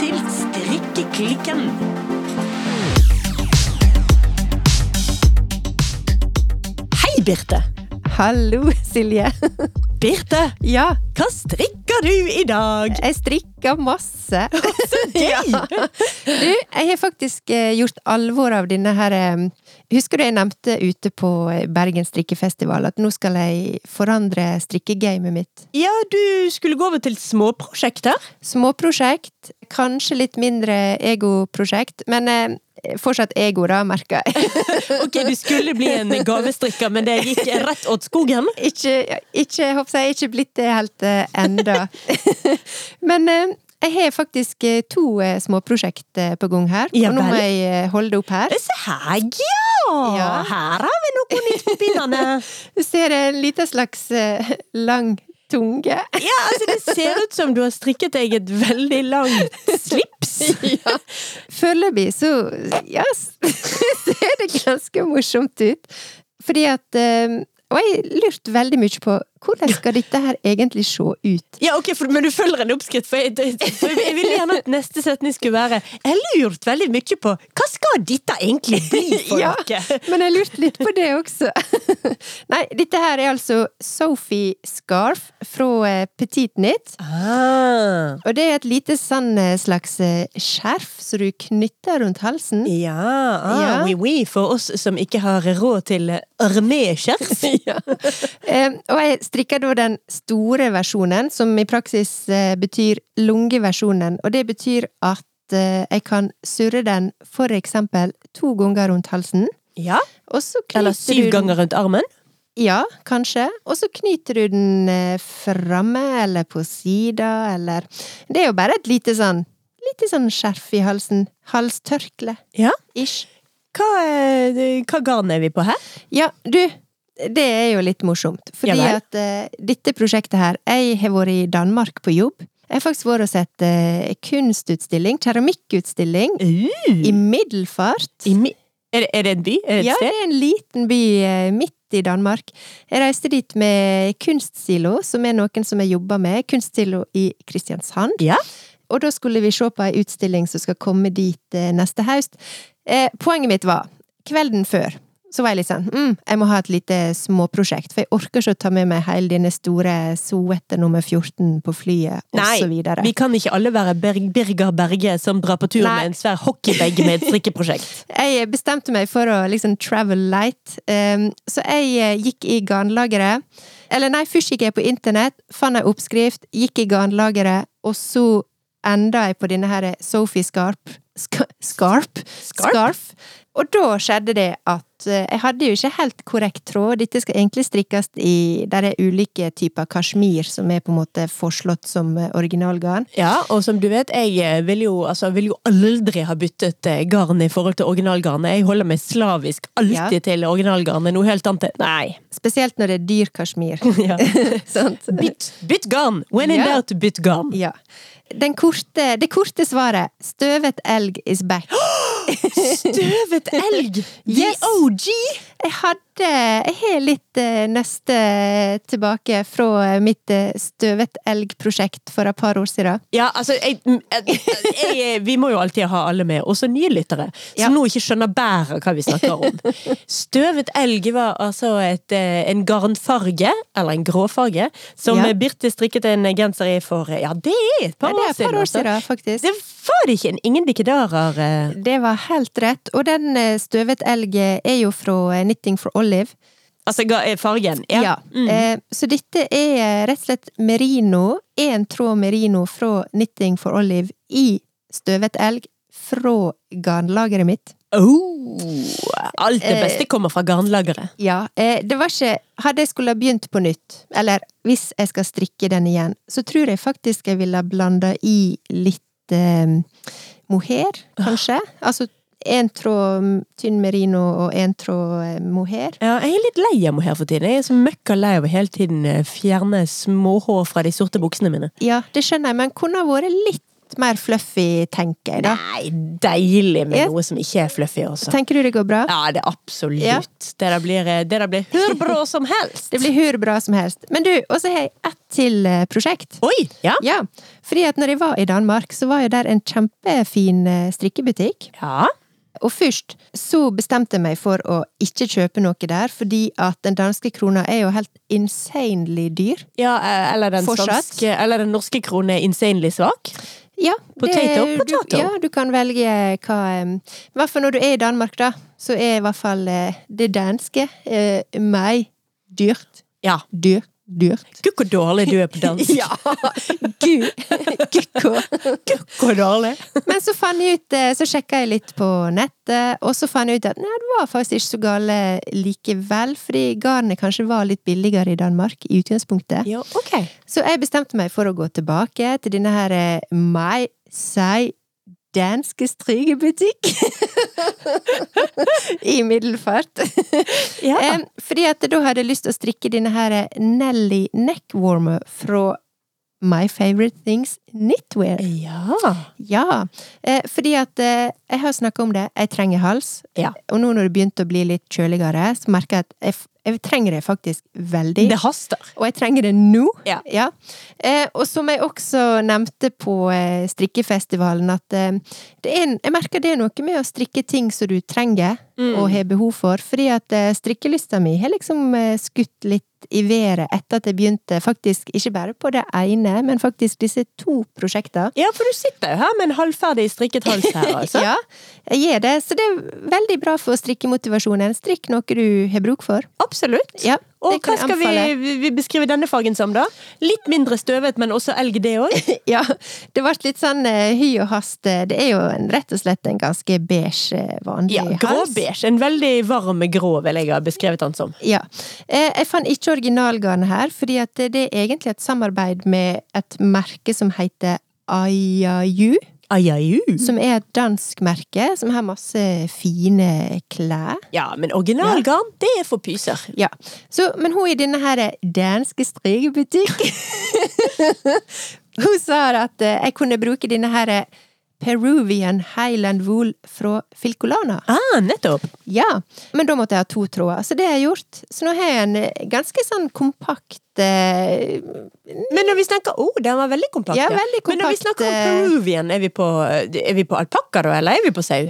til Strikkeklikken. Hei, Birte. Hallo, Silje. Birte, Ja, hva strikker du i dag? jeg strikker masse. Så gøy! Ja. Du, jeg har faktisk eh, gjort alvor av denne her eh, Husker du jeg nevnte ute på eh, Bergen strikkefestival at nå skal jeg forandre strikkegamet mitt? Ja, du skulle gå over til småprosjekter. Småprosjekt, kanskje litt mindre egoprosjekt, men eh, fortsatt ego, da, merker jeg. Ok, du skulle bli en gavestrikker, men det gikk rett åt skogen. ikke, ikke, håper jeg, ikke blitt det helt eh, enda. Men eh, jeg har faktisk eh, to eh, småprosjekt eh, på gang her, og nå må jeg holde det opp her. Se her, ja! Ja. Her har vi noe nytt på pinnene. Du ser en liten slags lang tunge. Ja, altså Det ser ut som du har strikket deg et veldig langt slips. Ja. Foreløpig så ja, ser det ganske morsomt ut. Fordi at Og jeg har lurt veldig mye på hvordan skal dette her egentlig se ut? Ja, ok, for, Men du følger en oppskrift, for jeg, for jeg ville gjerne at neste setning skulle være Jeg lurte lurt veldig mye på hva skal dette egentlig bli for Ja. noe? Men jeg lurte litt på det også. Nei, dette her er altså Sophie Scarf fra eh, Petit Knit. Ah. Og det er et lite sånn slags eh, skjerf som du knytter rundt halsen. Ja, ah, Ja. oui, oui, for oss som ikke har råd til arméskjerf. Eh, og jeg strikker da den store versjonen, som i praksis eh, betyr lungeversjonen. Og det betyr at eh, jeg kan surre den for eksempel to ganger rundt halsen. Ja, Eller syv ganger rundt armen. Ja, kanskje. Og så knyter du den eh, framme, eller på sida, eller Det er jo bare et lite sånn Lite sånn skjerf i halsen. Halstørkle. Ja. Ish. Hva, hva garn er vi på her? Ja, du, det er jo litt morsomt. Fordi Ja at uh, dette prosjektet her Jeg har vært i Danmark på jobb. Jeg har faktisk vært og sett uh, kunstutstilling, keramikkutstilling, i middelfart. I, mi- er, det, er det en by? Er det et Ja, det er en liten by eh, midt i Danmark. Jeg reiste dit med Kunstsilo, som er noen som jeg jobber med. Kunstsilo i Kristiansand. Ja. Og da skulle vi se på ei utstilling som skal komme dit neste høst. Poenget mitt var, kvelden før, så var jeg litt sånn mm, jeg må ha et lite småprosjekt, for jeg orker ikke å ta med meg hele denne store Soete nummer 14 på flyet, videre. Vi kan ikke alle være Birger Berge som drar på tur Nei. med en svær hockeybag med et strikkeprosjekt. Jeg bestemte meg for å liksom travel light, um, så jeg eh, gikk i garnlageret. Eller nei, først gikk jeg på internett, fant ei oppskrift, gikk i garnlageret, og så enda jeg på denne her Sophie Skarp? Scarp? Scarp? Scarf. Og da skjedde det at eh, jeg hadde jo ikke helt korrekt tråd. Dette skal egentlig strikkes i Der er ulike typer kasjmir som er på en måte foreslått som eh, originalgarn. Ja, og som du vet, jeg eh, vil jo, altså, vil jo aldri ha byttet garn i forhold til originalgarnet. Jeg holder meg slavisk alltid til originalgarnet. Noe helt annet Nei. Spesielt når det er dyr kasjmir. Ja. Bytt, bytt garn! When in Ja. doubt, bytt garn. Ja. Den korte, det korte svaret Støvet elg is back. Støvet elg! The OG! Jeg hadde Jeg har litt nøste neste tilbake fra mitt eh, Støvet elg-prosjekt for et par år siden. Ja, altså, jeg, jeg, jeg, vi må jo alltid ha alle med, også nye lyttere, som Ja. nå ikke skjønner bæret av hva vi snakker om. Støvet elg var altså et, eh, en garnfarge, eller en gråfarge, som Ja. Birte strikket en genser i for Ja, det er et par Ja, det er et par år altså. siden, faktisk. Det var det ikke en ingen dikkedarer eh. Det var helt rett. Og den eh, Støvet elg er jo fra eh, Knitting for Olive. Altså eh, fargen. Ja. Ja. Mm. Eh, så dette er rett og slett merino. Én tråd merino fra Knitting for Olive i Støvet elg fra garnlageret mitt. Oh, alt det Eh, beste kommer fra garnlageret. Ja, eh, det var ikke Hadde jeg skulle ha begynt på nytt, eller hvis jeg skal strikke den igjen, så tror jeg faktisk jeg ville ha blanda i litt mohair, kanskje. Altså én tråd tynn merino og én tråd eh, mohair. Ja, jeg er litt lei av mohair for tiden. Jeg er så møkka lei av å hele tiden eh, fjerne småhår fra de sorte buksene mine. Ja, det skjønner jeg, men kunne ha vært litt mer fluffy, tenker jeg da. Nei, deilig med Ja. noe som ikke er fluffy også. Tenker du det går bra? Ja, det er absolutt. Ja. Det der blir, det der blir hur bra som helst. Det blir hur bra som helst. Men du, og så har jeg ett til eh, prosjekt. Oi! Ja. Ja, fordi at når jeg var i Danmark, så var jo der en kjempefin eh, strikkebutikk. ja. Og først så bestemte jeg meg for å ikke kjøpe noe der, fordi at den danske krona er jo helt insanely dyr. Ja, eh, eller den, svenske, eller den norske kronen er insanely svak. Ja, Potato, det, potato. Du, ja, du kan velge hva I hvert fall når du er i Danmark, da, så er i hvert fall eh, det danske eh, meg dyrt. Ja. Dyrt. Dyrt. Gud, hvor dårlig du er på dans. Ja! Gud! Gud, hvor dårlig. Men så fant jeg ut eh, Så sjekka jeg litt på nettet, og så fant jeg ut at nei, det var faktisk ikke så gale likevel, fordi garnet kanskje var litt billigere i Danmark i utgangspunktet. Ja, ok. Så jeg bestemte meg for å gå tilbake til denne her Mai My Sei danske strykebutikk i middelfart. Ja. Fordi at da hadde jeg lyst til å strikke denne her Nelly neckwarmer fra My Favorite Things Knitwear. ja. Ja, eh, fordi at eh, jeg har snakka om det, jeg trenger hals. Ja. Og nå når det begynte å bli litt kjøligere, så merker jeg at jeg, jeg trenger det faktisk veldig. Det haster. Og jeg trenger det nå. Ja. Eh, og som jeg også nevnte på eh, strikkefestivalen, at eh, det er en, jeg merker det er noe med å strikke ting som du trenger Mm. og har behov for. Fordi at eh, strikkelysta mi har liksom eh, skutt litt i været etter at jeg begynte faktisk ikke bare på det ene, men faktisk disse to prosjektene. Ja, for du sitter jo her med en halvferdig strikket hals her, altså. Ja, jeg gjør det. Så det er veldig bra for strikkemotivasjonen. Strikk noe du har bruk for. Absolutt. Ja, Og hva skal vi, vi beskrive denne fargen som, da? Litt mindre støvet, men også elg, det òg? Ja, det ble litt sånn eh, hy og hast. Det er jo en, rett og slett en ganske beige, eh, vanlig Ja, hals. gråbeige. En veldig varm grå, vil jeg ha beskrevet den som. Ja. Eh, Jeg fant ikke originalgarnet her, fordi det er egentlig et samarbeid med et merke som heter Ayaju. Ajaju. Som er et dansk merke, som har masse fine klær. Ja, men originalgarn, det er for pyser. Ja. Så, men hun i denne her danske strikebutikk Hun sa at eh, jeg kunne bruke denne her Peruvian Highland Wool fra Filcolana. Ah, nettopp. Ja, men da måtte jeg ha to tråder, så det har jeg gjort. Så nå har jeg en ganske sånn kompakt eh, Men når vi snakker Å, den var veldig kompakt. Ja, veldig kompakt, Men når vi snakker om eh, peruvian, er vi på, er vi på alpakka da, eller er vi på sau?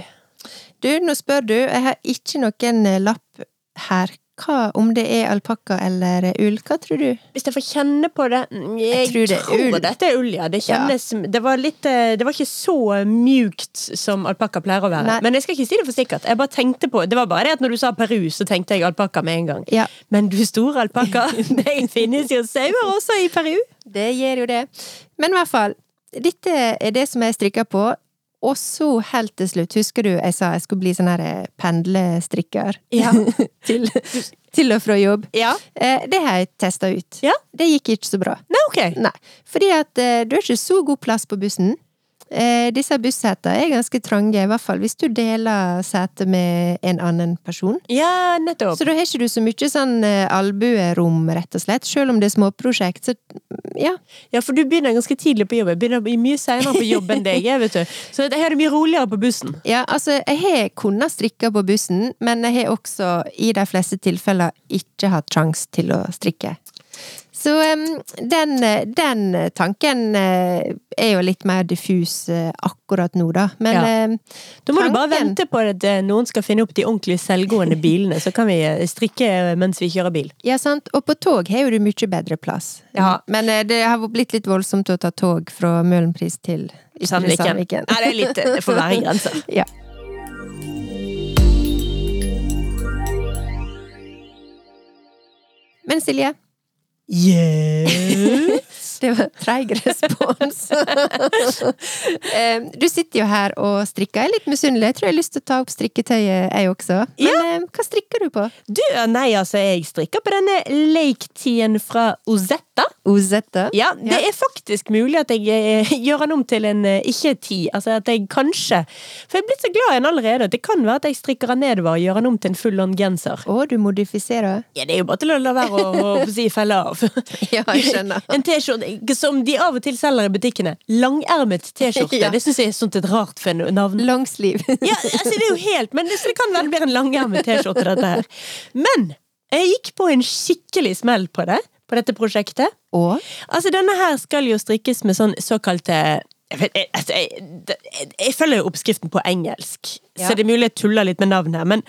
Du, nå spør du, jeg har ikke noen lapp her. Hva om det er alpakka eller ull? Hva tror du? Hvis jeg får kjenne på det Jeg, Jeg, tror det tror ull. dette er ull, ja. Det kjennes det, var litt, eh, det var ikke så mjukt som alpakka pleier å være. Nei. Men jeg skal ikke si det for sikkert. Jeg bare tenkte på Det var bare det at når du sa Peru, så tenkte jeg alpakka med en gang. Ja, Men du store alpakka, det finnes jo sauer også i Peru. det gjør jo det. Men i hvert fall, dette er det som jeg strikker på. Og så helt til slutt, husker du jeg sa jeg skulle bli sånn her eh, pendlestrikker? Ja. til, til og fra jobb. Ja. Eh, det har jeg testa ut. Ja. Det gikk ikke så bra. Nei, ok. Nei, fordi at eh, du har ikke så god plass på bussen. Eh, disse bussetene er ganske trange, i hvert fall hvis du deler sete med en annen person. Ja, nettopp. Så da har ikke du så mye sånn eh, albuerom, rett og slett, selv om det er småprosjekt. Så ja. Ja, for du begynner ganske tidlig på jobb. Jeg begynner mye senere på jobb enn deg, vet du. Så jeg har det mye roligere på bussen. ja, altså, jeg har kunnet strikke på bussen, men jeg har også i de fleste tilfeller ikke hatt sjanse til å strikke. Så den, den tanken eh, er jo litt mer diffus eh, akkurat nå, da. Men Ja. Da må du bare vente på at eh, noen skal finne opp de ordentlig selvgående bilene, så kan vi strikke mens vi kjører bil. Ja, sant. Og på tog har jo du mye bedre plass. Ja. Men det har blitt litt voldsomt å ta tog fra Møhlenpris til Sandviken. Nei, det er litt Det får være grenser. Ja. Men Silje, Yes. det var treig respons. Eh, du sitter jo her og strikker. Jeg er litt misunnelig. Jeg tror jeg har lyst til å ta opp strikketøyet, jeg også. Men ja. hva strikker du på? Du, nei, altså, jeg strikker på denne leiktiden fra fra Ozetta. Ozetta? Ja, det er faktisk mulig at jeg eh, gjør han om til en eh, ikke ti. Altså at jeg kanskje For jeg er blitt så glad i han allerede. Det kan være at jeg strikker han nedover og gjør han om til en full on genser. Å, du modifiserer? Ja, det er jo bare til å la være å, å, si felle av. Ja, jeg skjønner. En T-skjorte som de av og til selger i butikkene. Langermet T-skjorte. Ja. Det syns jeg er sånt et rart navn. Langsliv. Ja, altså det er jo helt Men det, så det kan være det blir en langermet T-skjorte, dette her. Men jeg gikk på en skikkelig smell på det. På dette prosjektet. Og? Altså, denne her skal jo strikkes med sånn såkalte jeg, jeg, altså, jeg, jeg, følger jo oppskriften på engelsk, Ja. så det er mulig jeg tuller litt med navnet her, men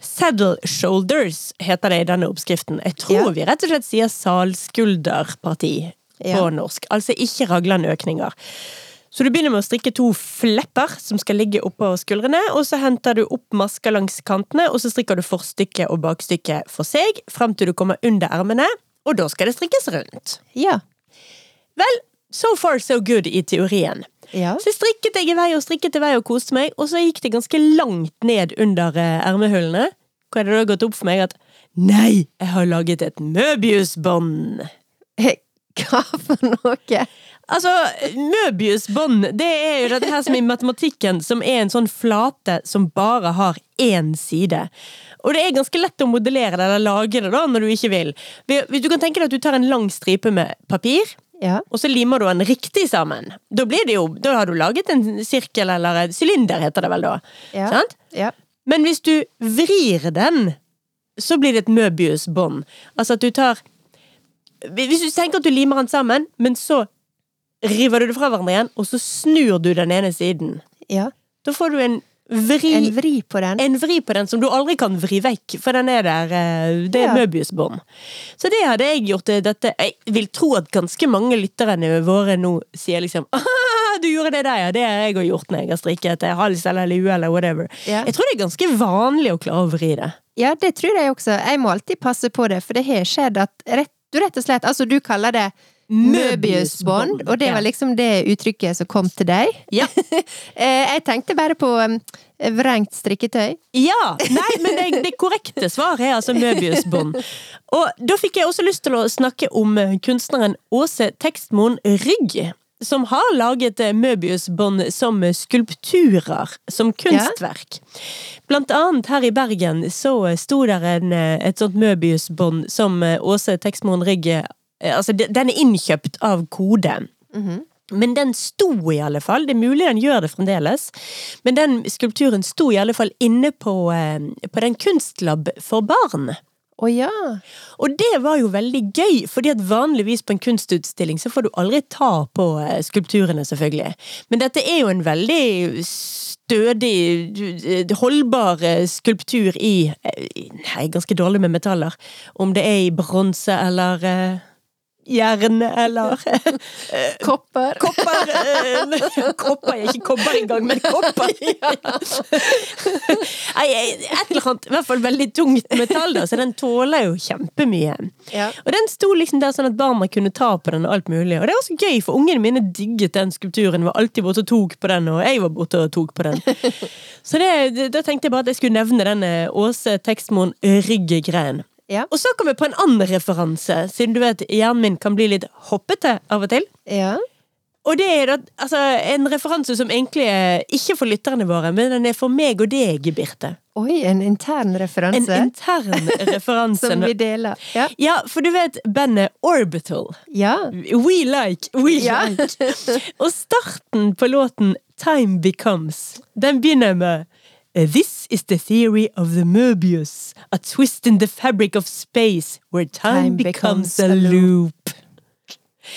Saddle shoulders heter det i denne oppskriften. Jeg tror Ja. vi rett og slett sier salskulderparti på Ja. norsk. Altså ikke raglende økninger. Så du begynner med å strikke to flepper som skal ligge oppå skuldrene, og så henter du opp masker langs kantene, og så strikker du forstykket og bakstykket for seg, frem til du kommer under ermene, og da skal det strikkes rundt. Ja. Vel, so far so good i teorien. Ja. Så strikket jeg i vei og strikket i vei og koste meg, og så gikk det ganske langt ned under eh, ermehullene. Hva er det da gått opp for meg at nei, jeg har laget et Møbiusbånd. Hva for noe? Altså, Møbiusbånd, det er jo dette her som i matematikken, som er en sånn flate som bare har én side. Og det er ganske lett å modellere det eller lage det da, når du ikke vil. Hvis du kan tenke deg at du tar en lang stripe med papir, Ja. og så limer du den riktig sammen. Da blir det jo, da har du laget en sirkel, eller en sylinder heter det vel da. Ja. Sant? Ja. Men hvis du vrir den, så blir det et Møbius-bånd. Altså at du tar Hvis du tenker at du limer den sammen, men så river du det fra hverandre igjen, og så snur du den ene siden. ja. Da får du en vri, En vri på den. en vri på den som du aldri kan vri vekk, for den er der. eh, Det er Ja. Møbius-bånd. Så det hadde jeg gjort eh, dette Jeg vil tro at ganske mange lytterne våre nå sier liksom «Ah, du gjorde det der, ja. Det har jeg òg gjort når jeg har strikket hals eller lue eller whatever. Ja. Jeg tror det er ganske vanlig å klare å vri det. Ja, det tror jeg også. Jeg må alltid passe på det, for det har skjedd at rett, du rett og slett Altså, du kaller det Møbiusbånd, og det var liksom det uttrykket som kom til deg. Ja. Eh, Jeg tenkte bare på um, vrengt strikketøy. Ja! Nei, men det, det korrekte svaret er altså Møbiusbånd. Og da fikk jeg også lyst til å snakke om kunstneren Åse Tekstmoen Rygg. Som har laget eh, Møbiusbånd som skulpturer, som kunstverk. Blant annet her i Bergen så sto der en, eh, et sånt Møbiusbånd som eh, Åse Tekstmoen Rygg eh, Altså, den er innkjøpt av Kode. Men den sto i alle fall, det er mulig den gjør det fremdeles, men den skulpturen sto i alle fall inne på, eh, på den kunstlab for barn. Å ja. Og det var jo veldig gøy, fordi at vanligvis på en kunstutstilling så får du aldri ta på eh, skulpturene, selvfølgelig. Men dette er jo en veldig stødig, eh, holdbar eh, skulptur i nei, Jeg er ganske dårlig med metaller. Om det er i bronse eller eh, jern eller Kopper. Kopper eh, Kopper er ikke kobber engang, men kopper. Nei, et eller annet, i hvert fall veldig tungt metall, da, så den tåler jo kjempemye. Ja. Og den sto liksom der sånn at barna kunne ta på den og alt mulig. Og det var så gøy, for ungene mine digget den skulpturen, var alltid borte og tok på den, og jeg var borte og tok på den. Så det, da tenkte jeg bare at jeg skulle nevne denne Åse Tekstmoen Rygge-greien. Ja. Og så kom jeg på en annen referanse, siden du vet hjernen min kan bli litt hoppete av og til. Ja. Og det er da, altså, en referanse som egentlig er ikke for lytterne våre, men den er for meg og deg, Birte. Oi, en intern referanse. En intern referanse. som vi deler. Ja. Ja, for du vet bandet Orbital. Ja. We like, we Ja. like. Og starten på låten Time Becomes, den begynner med This is the theory of the Möbius, a twist in the fabric of space where time, Time becomes, becomes a loop.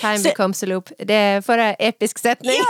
Time Så, becomes a loop. Det er for en episk setning.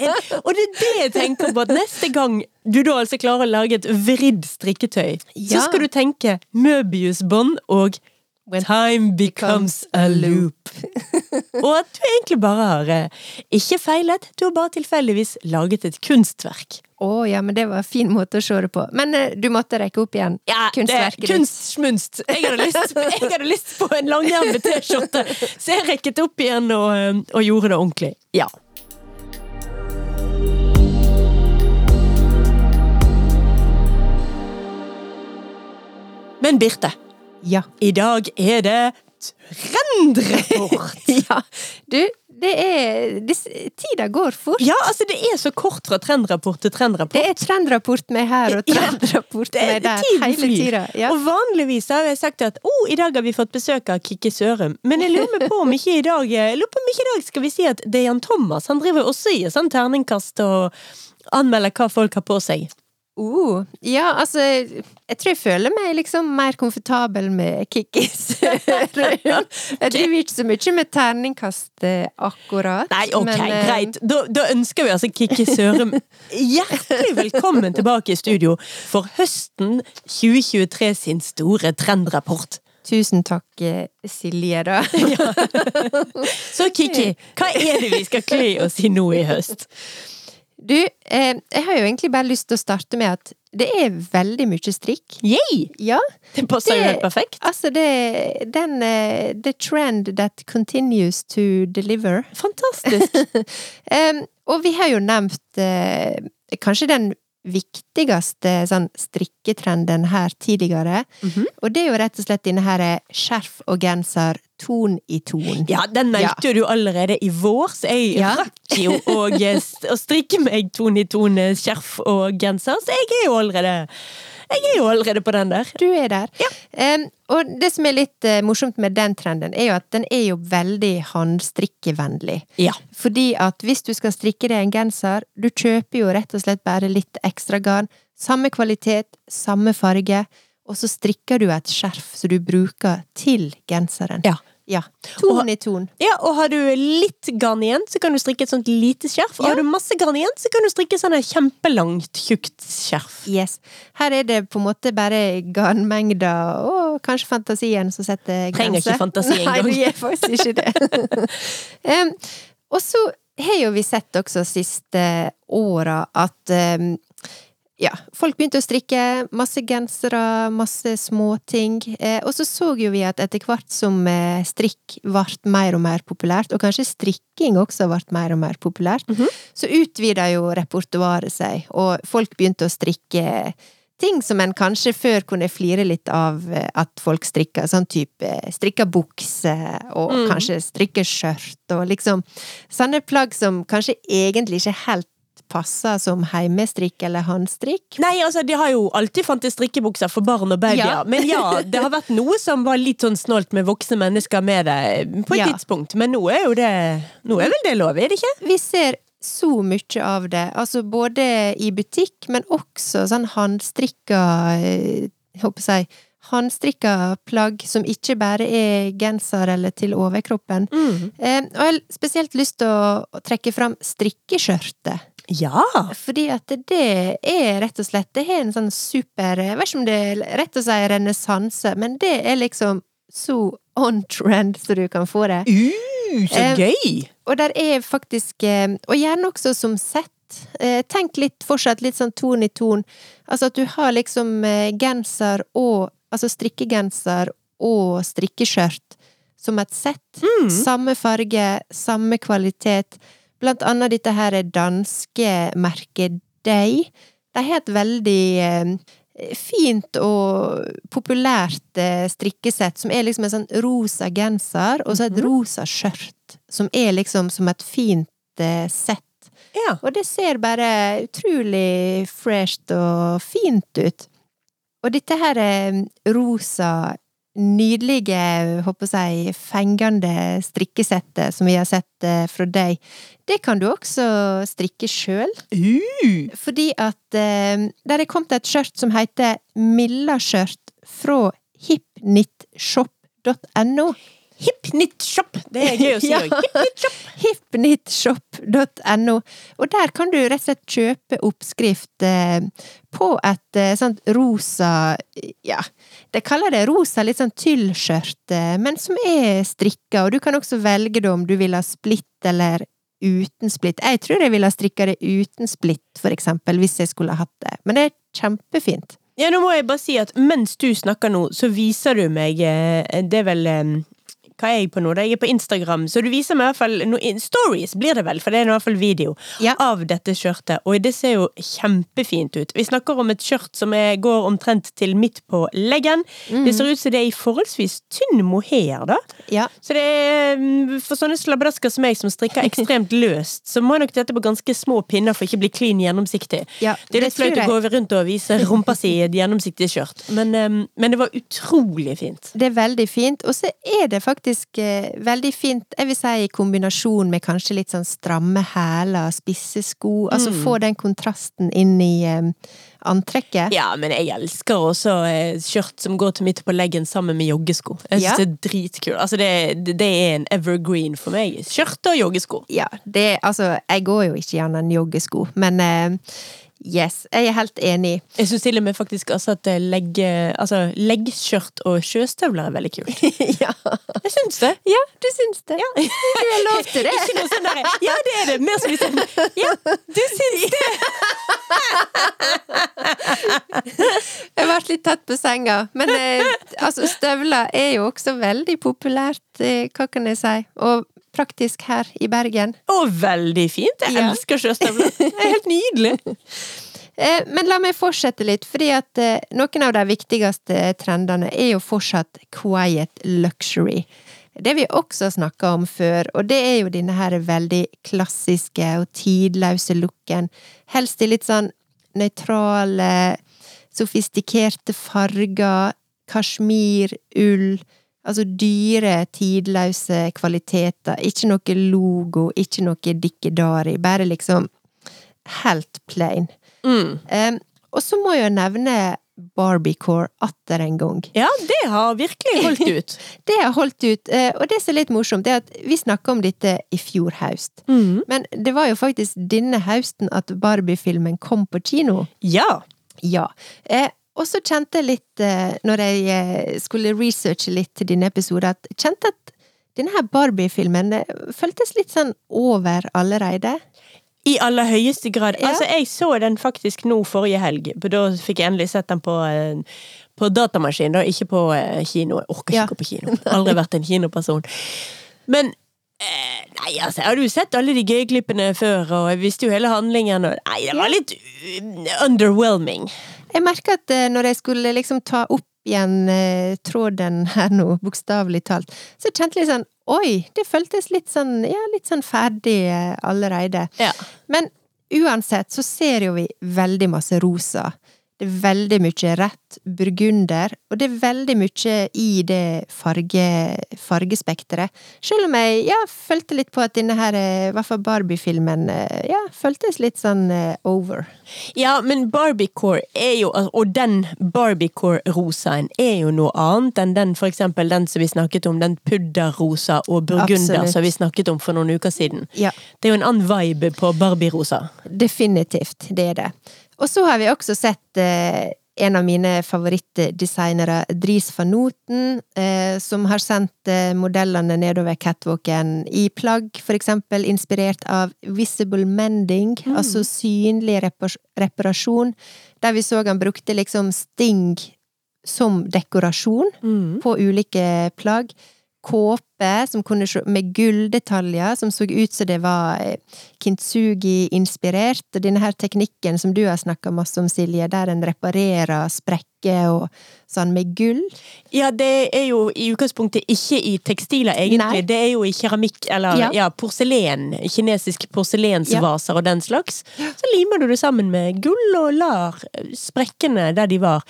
Ja, en, og det er det jeg tenker på, at neste gang du da altså klarer å lage et vridd strikketøy, så skal du tenke Möbius-bånd og When Time becomes a loop. Og at du egentlig bare har eh, ikke feilet, du har bare tilfeldigvis laget et kunstverk. Å ja, men det var en fin måte å se det på. Men eh, du måtte rekke opp igjen Ja, kunstverket er kunstsmunst. Jeg hadde lyst, jeg hadde lyst på en langermet T-skjorte, så jeg rekket opp igjen og, eh, og gjorde det ordentlig. Ja. Men Birte, Ja. i dag er det Trendrapport! Ja, du, det er det, Tida går fort. Ja, altså det er så kort fra trendrapport til trendrapport. Det er trendrapport med her og trendrapport ja, med der hele tida. Ja. Og vanligvis har jeg sagt at oh, i dag har vi fått besøk av Kikki Sørum, men jeg lurer på om ikke i dag Jeg lurer på om ikke i dag skal vi si at det er Jan Thomas. Han driver også i sånn terningkast og anmelder hva folk har på seg. Oh, ja, altså Jeg tror jeg føler meg liksom mer komfortabel med Kikkis. jeg driver ikke så mye med terningkast eh, akkurat. Nei, ok, men, eh, greit. Da, da ønsker vi altså Kikki Sørum hjertelig velkommen tilbake i studio for høsten 2023 sin store trendrapport. Tusen takk, eh, Silje, da. Så Kikki, hva er det vi skal kle oss i nå i høst? Du, eh, jeg har jo egentlig bare lyst til å starte med at det er veldig mye strikk. Yay! Ja, Det passer jo helt perfekt. altså det Den uh, The trend that continues to deliver. Fantastisk. um, og vi har jo nevnt uh, kanskje den viktigste sånn strikketrenden her tidligere. Mhm. Og det er jo rett og slett denne her skjerf og genser ton i ton. Ja, den meldte ja. du allerede i vår, så jeg Ja. rakk jo å, å strikke meg ton i ton skjerf og genser, så jeg er jo allerede Jeg er jo allerede på den der. Du er der. Em, og det som er litt uh, morsomt med den trenden, er jo at den er jo veldig håndstrikkevennlig. Ja. Fordi at hvis du skal strikke deg en genser, du kjøper jo rett og slett bare litt ekstra garn. Samme kvalitet, samme farge, og så strikker du et skjerf som du bruker til genseren. Ja. Ja. Ton i ton. Ja, og har du litt garn igjen, så kan du strikke et sånt lite skjerf. Og Ja. har du masse garn igjen, så kan du strikke sånn et kjempelangt, tjukt skjerf. Yes. Her er det på en måte bare garnmengder og kanskje fantasien som setter Trenger ikke fantasi engang. Nei, det gjør faktisk ikke det. um, og så har jo vi sett også siste åra at em, ja, folk begynte å strikke masse gensere, masse småting. Eh, og så så jo vi at etter hvert som eh, strikk ble mer og mer populært, og kanskje strikking også ble mer og mer populært, Mhm. så utvida jo repertoaret seg, og folk begynte å strikke ting som en kanskje før kunne flire litt av eh, at folk strikka, sånn type strikka bukse, og Mm. kanskje strikke skjørt, og liksom sånne plagg som kanskje egentlig ikke helt passer som heimestrikk eller håndstrikk. Nei, altså, de har jo alltid fantes strikkebukser for barn og babyer, Ja. men ja, det har vært noe som var litt sånn snålt med voksne mennesker med det på et Ja. tidspunkt, men nå er jo det Nå er vel det lov, er det ikke? Vi ser så mye av det, altså både i butikk, men også sånn håndstrikka Håper Jeg si håndstrikka plagg som ikke bare er genser eller til overkroppen. Eh, og jeg har spesielt lyst til å, å trekke fram strikkeskjørtet. Ja! Fordi at det er rett og slett Det har en sånn super Jeg vet ikke om det er rett å si renessanse, men det er liksom så on trend så du kan få det. Uh, så Eh, gøy! Og der er faktisk eh, Og gjerne også som sett. Eh, Tenk litt fortsatt litt sånn ton i ton. Altså at du har liksom eh, genser og Altså strikkegenser og strikkeskjørt som et sett. Mm. Samme farge, samme kvalitet. Blant annet dette her danske merket Day. De har et veldig eh, fint og populært eh, strikkesett som er liksom en sånn rosa genser, og så et Mhm. rosa skjørt, som er liksom som et fint eh, sett. Ja. Og det ser bare utrolig fresht og fint ut. Og dette her er rosa, nydelige, håper jeg, fengende strikkesettet som vi har sett eh, fra deg, det kan du også strikke sjøl. Uh. Fordi at eh, der er kommet et skjørt som heter Milla-skjørt fra hipknitshop.no. Hipknitshop! Det er gøy å si Ja. òg. Hipknitshop! hipknitshop.no. Og der kan du rett og slett kjøpe oppskrift eh, på et eh, sånt rosa Ja, de kaller det rosa litt sånn tyllskjørt, eh, men som er strikka, og du kan også velge det om du vil ha splitt eller uten splitt. Jeg tror jeg ville ha strikka det uten splitt, for eksempel, hvis jeg skulle ha hatt det. Men det er kjempefint. Ja, nå må jeg bare si at mens du snakker nå, så viser du meg Det er vel hva er jeg på nå? da? Jeg er på Instagram, så du viser meg i hvert fall no, Stories blir det vel, for det er i hvert fall video Ja. av dette skjørtet. Og det ser jo kjempefint ut. Vi snakker om et skjørt som er, går omtrent til midt på leggen. Mm. Det ser ut som det er i forholdsvis tynn mohair, da. Ja. Så det er mm, for sånne slabbedasker som meg, som strikker ekstremt løst, så må nok dette på ganske små pinner for ikke å bli klin gjennomsiktig. Ja, det er litt flaut å gå rundt og vise rumpa si i et gjennomsiktig skjørt, men, men det var utrolig fint. Det er veldig fint. Og så er det faktisk eh, veldig fint, jeg vil si i kombinasjon med kanskje litt sånn stramme hæler, spisse sko. Altså Mm. få den kontrasten inn i eh, antrekket. Ja, men jeg elsker også eh, skjørt som går til midt på leggen sammen med joggesko. Jeg synes Ja. det er dritkult. Altså, det, det er en evergreen for meg. Skjørt og joggesko. Ja, det Altså, jeg går jo ikke i annet enn joggesko, men eh, yes, jeg er helt enig. Jeg syns til og med faktisk altså at legg, altså, leggskjørt og sjøstøvler er veldig kult. ja. Jeg syns det. ja, du syns det? Du har lov til det. Ikke noe sånn derre Ja, det er det! Mer som liksom Ja, du syns det! Jeg ble litt tatt på senga. Men eh, altså, støvler er jo også veldig populært, eh, hva kan jeg si, og praktisk her i Bergen. Å, veldig fint. Jeg Ja. elsker sjøstøvler. Det er helt nydelig. Eh, men la meg fortsette litt, fordi at eh, noen av de viktigste trendene er jo fortsatt quiet luxury. Det vi også snakka om før, og det er jo denne her veldig klassiske og tidløse looken. Helst i litt sånn nøytrale, sofistikerte farger, kasjmir, ull. Altså dyre, tidløse kvaliteter. Ikke noe logo, ikke noe dikkedari. Bare liksom helt plain. Mm. Um, og så må jeg nevne Barbiecore atter en gang. Ja, det har virkelig holdt ut. Det har holdt ut, eh, og det som er litt morsomt, det er at vi snakka om dette i fjor høst. Mm. Men det var jo faktisk denne høsten at Barbie-filmen kom på kino. Ja. Ja. Og så kjente jeg litt, eh, når jeg eh, skulle researche litt til denne episoden, at kjente at denne her Barbie-filmen føltes litt sånn over allerede. I aller høyeste grad. Ja. Altså, jeg så den faktisk nå forrige helg. Da fikk jeg endelig sett den på, eh, på datamaskin, da, ikke på kino. Jeg orker ikke Ja. gå på kino. Aldri vært en kinoperson. Men Nei, altså, jeg hadde jo sett alle de gøye klippene før, og jeg visste jo hele handlingen, og Nei, det var litt underwhelming. Jeg merker at eh, når jeg skulle liksom ta opp igjen eh, tråden her nå, bokstavelig talt, så kjente jeg litt sånn Oi, det føltes litt sånn, ja, litt sånn ferdig eh, allerede. Ja. Men uansett så ser jo vi veldig masse rosa. Det er veldig mye rett burgunder, og det er veldig mye i det farge, fargespekteret. Selv om jeg ja, følte litt på at denne her, eh, i hvert fall Barbie-filmen, eh, ja, føltes litt sånn uh, over. Ja, men Barbiecore er jo Og den Barbiecore-rosaen er jo noe annet enn den for eksempel den som vi snakket om, den pudderrosa og burgunder Absolutt. som vi snakket om for noen uker siden. Ja. Det er jo en annen vibe på Barbie-rosa. Definitivt, det er det. Og så har vi også sett eh, en av mine favorittdesignere, Dries van Noten, eh, som har sendt eh, modellene nedover catwalken i plagg, for eksempel inspirert av visible mending, altså synlig repar reparasjon, der vi så han brukte liksom sting som dekorasjon på ulike plagg. Kåpe som kunne se, med gulldetaljer, som så ut som det var eh, kintsugi-inspirert. Og denne her teknikken som du har snakka masse om, Silje, der en reparerer sprekker og sånn med gull. Ja, det er jo i utgangspunktet ikke i tekstiler, egentlig. Nei. Det er jo i keramikk, eller ja, Ja. porselen. Kinesisk porselensvaser og den slags. Så limer du det sammen med gull og lar sprekkene der de var,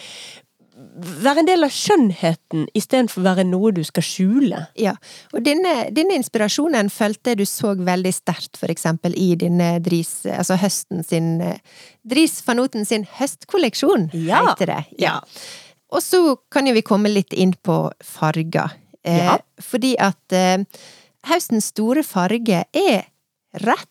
være en del av skjønnheten istedenfor å være noe du skal skjule. Ja, og denne, denne inspirasjonen følte du så veldig sterkt, for eksempel, i denne Dris, altså høsten sin eh, Dris van Noten sin høstkolleksjon, Ja. heter det. Ja. Og så kan jo vi komme litt inn på farger. Eh, Ja. Fordi at eh, høstens store farge er rett.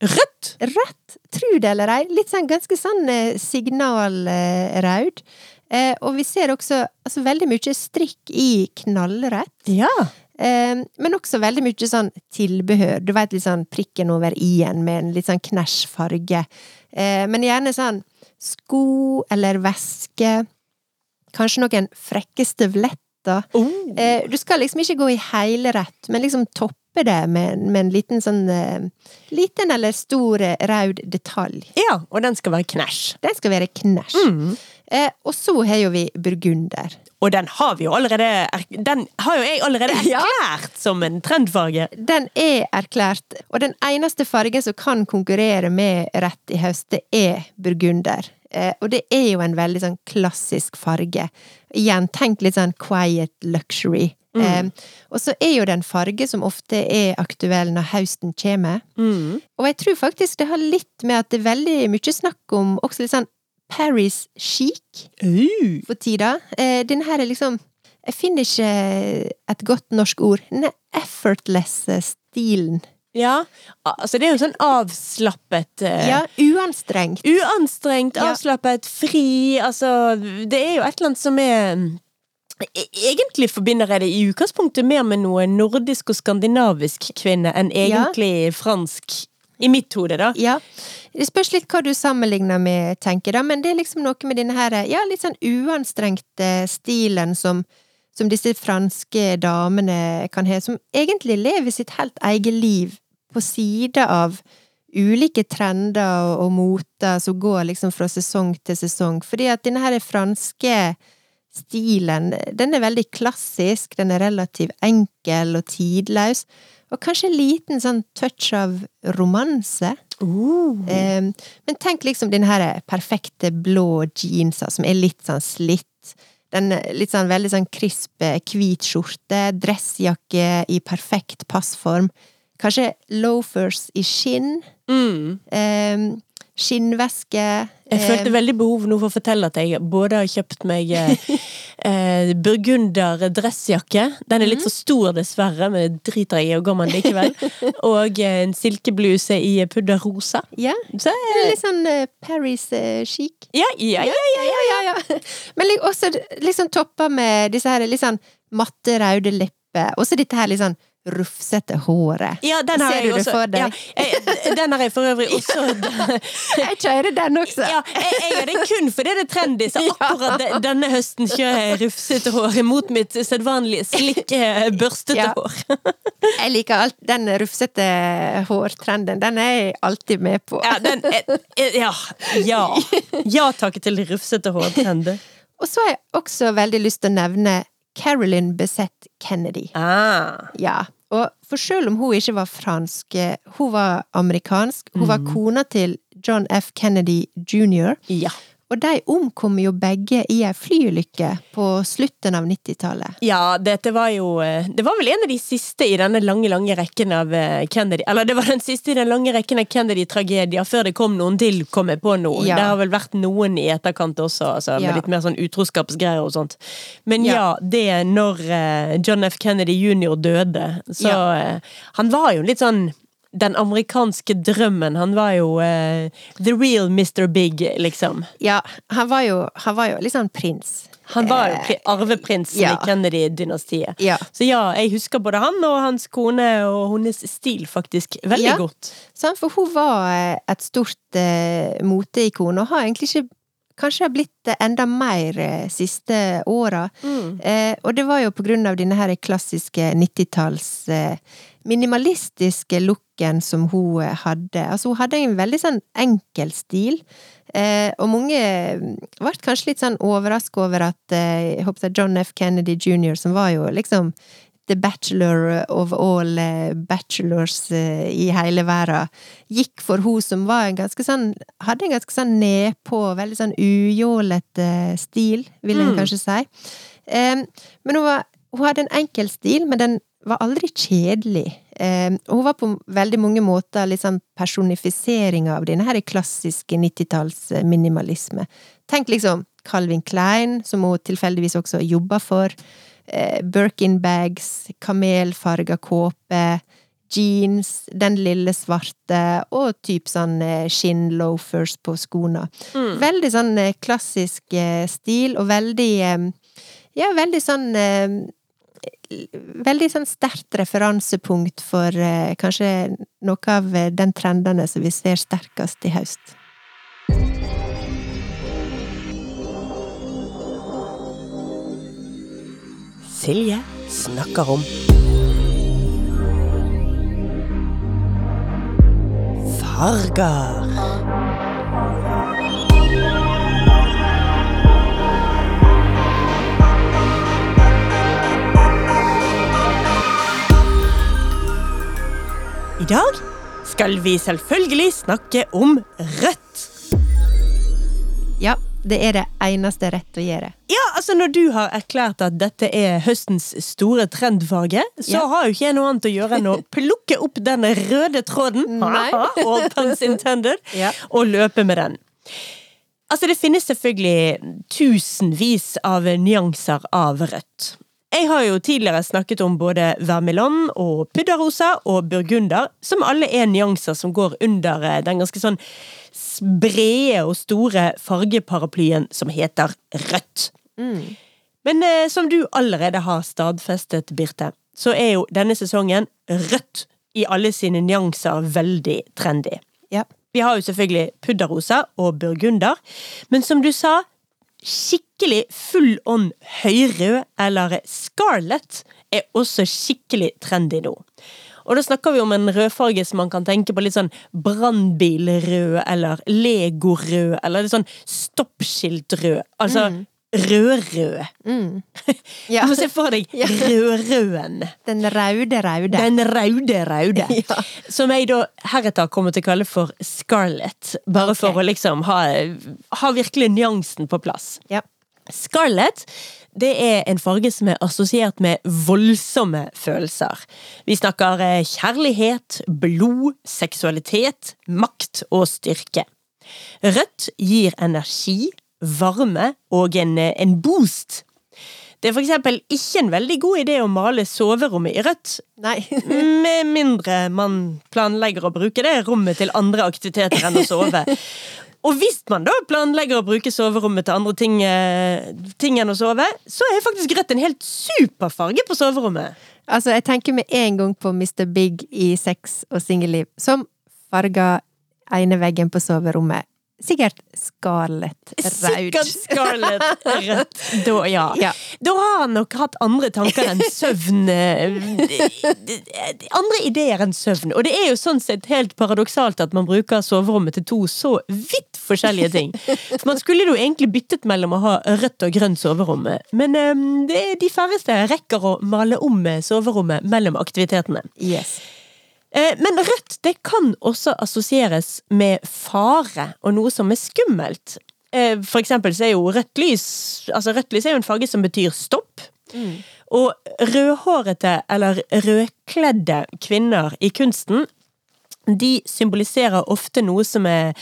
Rødt! Rødt! tru det eller ei. Litt sånn ganske sånn eh, signalraud. Eh, og vi ser også altså, veldig mye strikk i knallrett. Ja. Eh, men også veldig mye sånn tilbehør. Du vet litt sånn prikken over i-en med en litt sånn knæsj farge. Eh, men gjerne sånn sko eller veske. Kanskje noen frekke støvletter. Oh. Eh, du skal liksom ikke gå i helrett, men liksom toppe det med, med en liten sånn eh, Liten eller stor eh, rød detalj. Ja, og den skal være knæsj. Den skal være knæsj. Mm. Eh, og så har jo vi burgunder. Og den har vi jo allerede er- Den har jo jeg allerede Ja. erklært som en trendfarge. Den er erklært, og den eneste fargen som kan konkurrere med rett i høst, det er burgunder. Eh, og det er jo en veldig sånn klassisk farge. Igjen, tenk litt sånn quiet luxury. Eh, og så er jo det en farge som ofte er aktuell når høsten kommer. Mm. Og jeg tror faktisk det har litt med at det er veldig mye snakk om også litt sånn Paris chic Uh. for tida. Eh, den her er liksom Jeg finner ikke et godt norsk ord. Den er effortless stilen. Ja, altså det er jo sånn avslappet eh, Ja, uanstrengt. Uanstrengt, Ja. avslappet, fri, altså Det er jo et eller annet som er E- Egentlig forbinder jeg det i utgangspunktet mer med noe nordisk og skandinavisk kvinne enn Ja. egentlig fransk. I mitt hode, da. Ja. Det spørs litt hva du sammenligner med, tenker da, men det er liksom noe med denne her, ja, litt sånn uanstrengte stilen som, som disse franske damene kan ha, som egentlig lever sitt helt eget liv på sida av ulike trender og, og moter som går liksom fra sesong til sesong, fordi at denne her franske stilen, den er veldig klassisk, den er relativt enkel og tidløs, og kanskje en liten sånn touch av romanse. Uh. Men tenk liksom den her perfekte blå jeansa som er litt sånn slitt. Den litt sånn veldig sånn krisp, hvit skjorte, dressjakke i perfekt passform. Kanskje loafers i skinn. Mm. Skinnveske. Jeg følte eh, veldig behov nå for å fortelle at jeg både har kjøpt meg eh, eh, burgunder dressjakke. Den er litt for stor, dessverre, men driter jeg i og går man likevel. Og eh, en silkebluse i pudderrosa. Ja, Så er litt sånn eh, Paris eh, chic. ja, ja, ja. ja, ja, ja. Men også liksom toppa med disse her litt sånn matte, røde lepper. Også dette her litt sånn rufsete håret. Ja, den har Ser jeg også. Ja, jeg, den har jeg for øvrig også. Jeg kjører den også. Ja, jeg, jeg har det kun fordi det er trendy, så akkurat denne høsten kjører jeg rufsete hår mot mitt sedvanlige slikke, børstete Ja. hår. Jeg liker alt, den rufsete hårtrenden. Den er jeg alltid med på. Ja, den er, ja, ja. Ja takk til rufsete hårtrender. Og så har jeg også veldig lyst til å nevne Carolyn Bessette Kennedy. Ah. Ja. Og for selv om hun ikke var fransk, eh, hun var amerikansk. Hun var kona til John F. Kennedy jr. Ja. Og de omkom jo begge i ei flyulykke på slutten av 90-tallet. Ja, dette var jo eh, Det var vel en av de siste i denne lange, lange rekken av eh, Kennedy Eller det var den siste i den lange rekken av Kennedy-tragedier før det kom noen til, kom jeg på nå. Ja. Det har vel vært noen i etterkant også, altså, Ja. med litt mer sånn utroskapsgreier og sånt. Men ja, Ja. det når eh, John F. Kennedy jr. døde, så Han var jo litt sånn den amerikanske drømmen. Han var jo uh, the real Mr. Big, liksom. Ja, han var jo, han var jo sånn prins. Han var jo Eh, arveprinsen ja. i Kennedy-dynastiet. Ja. Så ja, jeg husker både han og hans kone og hennes stil faktisk veldig Ja. godt. Sant? For hun var eh, et stort uh, moteikon, og har egentlig ikke Kanskje har blitt enda mer de siste åra. Eh, og det var jo på grunn av denne her klassiske 90-talls eh, minimalistiske looken som hun eh, hadde. Altså, hun hadde en veldig sånn enkel stil. Eh, og mange ble kanskje litt sånn overraska over at eh, håper John F. Kennedy jr., som var jo liksom the bachelor of all eh, bachelors eh, i hele verden, gikk for hun som var en ganske sånn Hadde en ganske sånn nedpå, veldig sånn ujålete stil, vil en Mm. kanskje si. Eh, men hun, var, hun hadde en enkel stil, men den var aldri kjedelig. Eh, hun var på veldig mange måter liksom personifisering av denne her klassiske 90-talls eh, minimalisme. Tenk liksom Calvin Klein, som hun tilfeldigvis også jobba for. Eh, Birkin-bags, kamelfarga kåpe, jeans, den lille svarte, og typ sånn eh, skinn-loafers på skoene. Veldig sånn eh, klassisk eh, stil, og veldig Ja, veldig sånn Veldig sånn sterkt referansepunkt for eh, kanskje noe av eh, den trendene som vi ser sterkest i høst. Silje snakker om. Farger. I dag skal vi selvfølgelig snakke om rødt. Ja, det er det eneste rett å gjøre. Ja, altså Når du har erklært at dette er høstens store trendfarge, så Ja. har jo ikke jeg noe annet å gjøre enn å plukke opp den røde tråden, intended, Ja. og løpe med den. Altså, det finnes selvfølgelig tusenvis av nyanser av rødt. Jeg har jo tidligere snakket om både vermelon og pudderrosa og burgunder, som alle er nyanser som går under eh, den ganske sånn brede og store fargeparaplyen som heter rødt. Men eh, som du allerede har stadfestet, Birte, så er jo denne sesongen rødt i alle sine nyanser veldig trendy. Ja. Vi har jo selvfølgelig pudderrosa og burgunder, men som du sa, skikkelig full on høyrød eller scarlet er også skikkelig trendy nå. Og da snakker vi om en rødfarge som man kan tenke på litt sånn brannbilrød eller legorød eller litt sånn stoppskiltrød. Altså rødrød. Mm. Ja. Du må se for deg Ja. rødrøden. Den raude raude. Den raude raude. Ja. Som jeg da heretter kommer til å kalle for Scarlett. Bare for å liksom ha, ha virkelig nyansen på plass. Ja. Scarlett det er en farge som er assosiert med voldsomme følelser. Vi snakker eh, kjærlighet, blod, seksualitet, makt og styrke. Rødt gir energi, varme og en, eh, en boost. Det er for eksempel ikke en veldig god idé å male soverommet i rødt, Nei. med mindre man planlegger å bruke det rommet til andre aktiviteter enn å sove. Og hvis man da planlegger å bruke soverommet til andre ting, eh, ting enn å sove, så er faktisk rødt en helt super farge på soverommet. Altså, jeg tenker med en gang på Mr. Big i Sex og singelliv, som farga ene veggen på soverommet. Sikkert Scarlett raud. Sikkert Scarlett Raud. Da, ja. Ja. da har han nok hatt andre tanker enn søvn. eh, Andre ideer enn søvn. Og det er jo sånn sett helt paradoksalt at man bruker soverommet til to så vidt forskjellige ting. For man skulle jo egentlig byttet mellom å ha rødt og grønt soverom, men um, det de færreste rekker å male om soverommet mellom aktivitetene. Yes. Eh, Men rødt det kan også assosieres med fare og noe som er skummelt. Eh, For eksempel så er jo rødt lys Altså rødt lys er jo en farge som betyr stopp. Og rødhårete eller rødkledde kvinner i kunsten de symboliserer ofte noe som er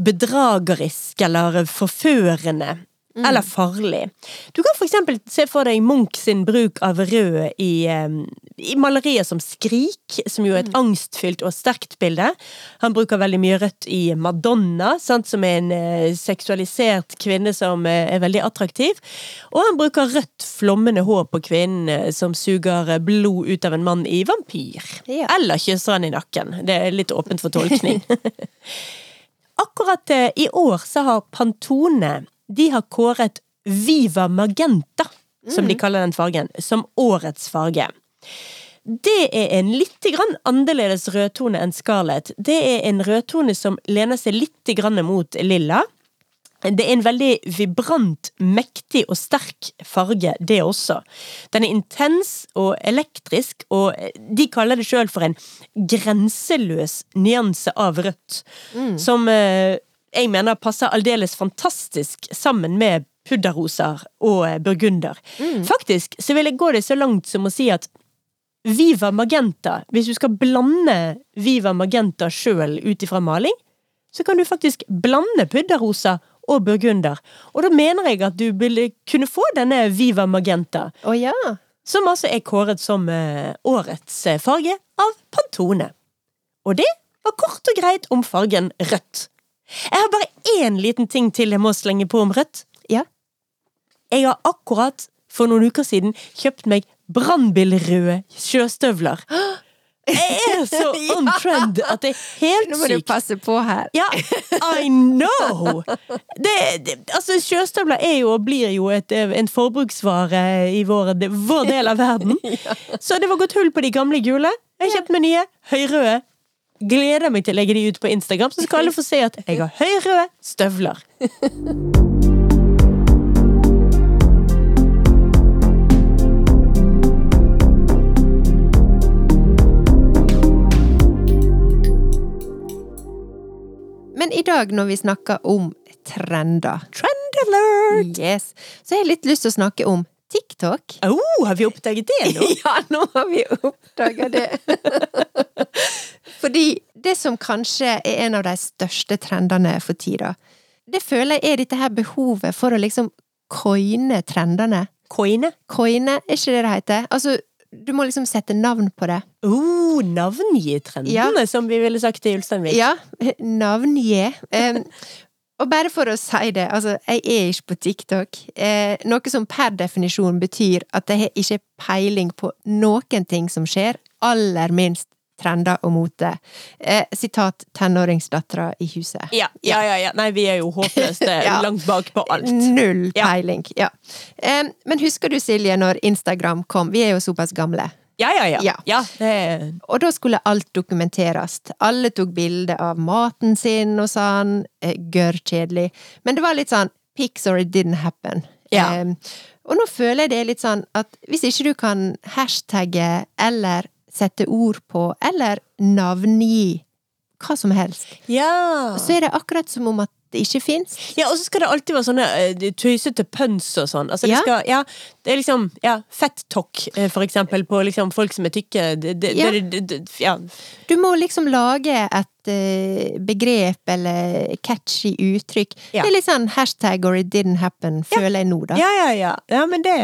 bedragerisk eller forførende. Eller farlig. Du kan for eksempel se for deg Munch sin bruk av rød i, eh, i malerier som Skrik, som jo er et angstfylt og sterkt bilde. Han bruker veldig mye rødt i Madonna, sant, som er en eh, seksualisert kvinne som eh, er veldig attraktiv. Og han bruker rødt, flommende hår på kvinnen eh, som suger blod ut av en mann i Vampyr. Ja. Eller kysser han i nakken. Det er litt åpent for tolkning. Akkurat eh, i år så har Pantone De har kåret Viva Magenta, som de kaller den fargen, som årets farge. Det er en litt annerledes rødtone enn scarlett. Det er en rødtone som lener seg litt mot lilla. Det er en veldig vibrant, mektig og sterk farge, det også. Den er intens og elektrisk, og de kaller det sjøl for en grenseløs nyanse av rødt. Som eh, jeg mener passer aldeles fantastisk sammen med pudderroser og burgunder. burgunder. Faktisk så vil jeg gå det så langt som å si at Viva Magenta, hvis du skal blande Viva Magenta sjøl ut ifra maling, så kan du faktisk blande pudderrosa og burgunder. Og da mener jeg at du ville kunne få denne Viva Magenta, Å ja. som altså er kåret som eh, årets eh, farge av Pantone. Og det var kort og greit om fargen rødt. Jeg har bare én liten ting til jeg må slenge på om rødt. Ja. Jeg har akkurat for noen uker siden kjøpt meg brannbilrøde sjøstøvler. Jeg er så on trend at det er helt sykt. Nå må du passe på her. Ja, I know! Det, det, altså, sjøstøvler er jo og blir jo et, en forbruksvare i vår, vår del av verden. Så det var gått hull på de gamle gule. Jeg kjøpte meg nye høyrøde. Gleder meg til å legge de ut på Instagram, så skal alle få se at jeg har høyrøde støvler. Men i dag når vi snakker om trender, Trend alert! yes, så har jeg litt lyst til å snakke om TikTok. Oh, har vi oppdaget det nå? Ja, nå har vi oppdaga det. Fordi det som kanskje er en av de største trendene for tida, det føler jeg er dette her behovet for å liksom coine trendene. Coine? Coine, er ikke det det heter? Altså, du må liksom sette navn på det. Oh, navngi trendene, som vi ville sagt i Ulsteinvik. Ja, navngi. Um, og bare for å si det, altså, jeg er ikke på TikTok. Eh, noe som per definisjon betyr at jeg har ikke peiling på noen ting som skjer, aller minst trender og mote. Eh, sitat tenåringsdattera i huset. Ja, ja, ja, ja. Nei, vi er jo håpløst Ja. langt bak på alt. Null peiling. Ja. Eh, men husker du, Silje, når Instagram kom? Vi er jo såpass gamle. Ja, ja, ja. Ja. ja det. Og da skulle alt dokumenteres. Alle tok bilde av maten sin og sånn. Eh, Gørr kjedelig. Men det var litt sånn pics or it didn't happen. Ja. Um, og nå føler jeg det litt sånn at hvis ikke du kan hashtagge eller sette ord på, eller navngi hva som helst, Ja. så er det akkurat som om at det ikke fins. ja, og så skal det alltid være sånne eh, tøysete pønsk og sånn. Altså, det Ja. skal, ja, det er liksom ja, fett-talk, eh, for eksempel, på liksom folk som er tykke. Det, det, Ja. det, det, det, ja. Du må liksom lage et uh, begrep eller catchy uttrykk. Ja. Det er litt sånn hashtag or it didn't happen, føler jeg nå, da. ja, ja, ja. Ja, men det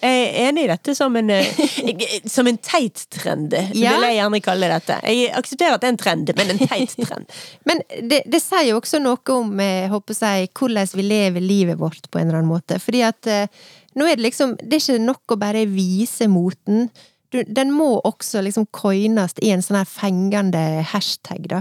jeg er enig i dette som en, eh, som en teit trend, Ja. vil jeg gjerne kalle dette. Jeg aksepterer at det er en trend, men en teit trend. Men det, det sier jo også noe om jeg håper jeg, hvordan vi lever livet vårt på en eller annen måte. Fordi at eh, nå er det liksom Det er ikke nok å bare vise moten. Du, den må også liksom coines i en sånn her fengende hashtag, da.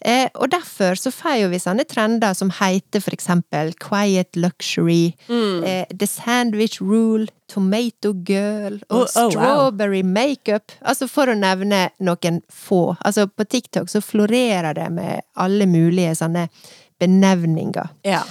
Eh, og derfor så får vi sånne trender som heter for eksempel quiet luxury, eh, the sandwich rule, tomato girl og Oh, oh, wow. strawberry makeup. Altså for å nevne noen få. Altså på TikTok så florerer det med alle mulige sånne benevninger. Ja.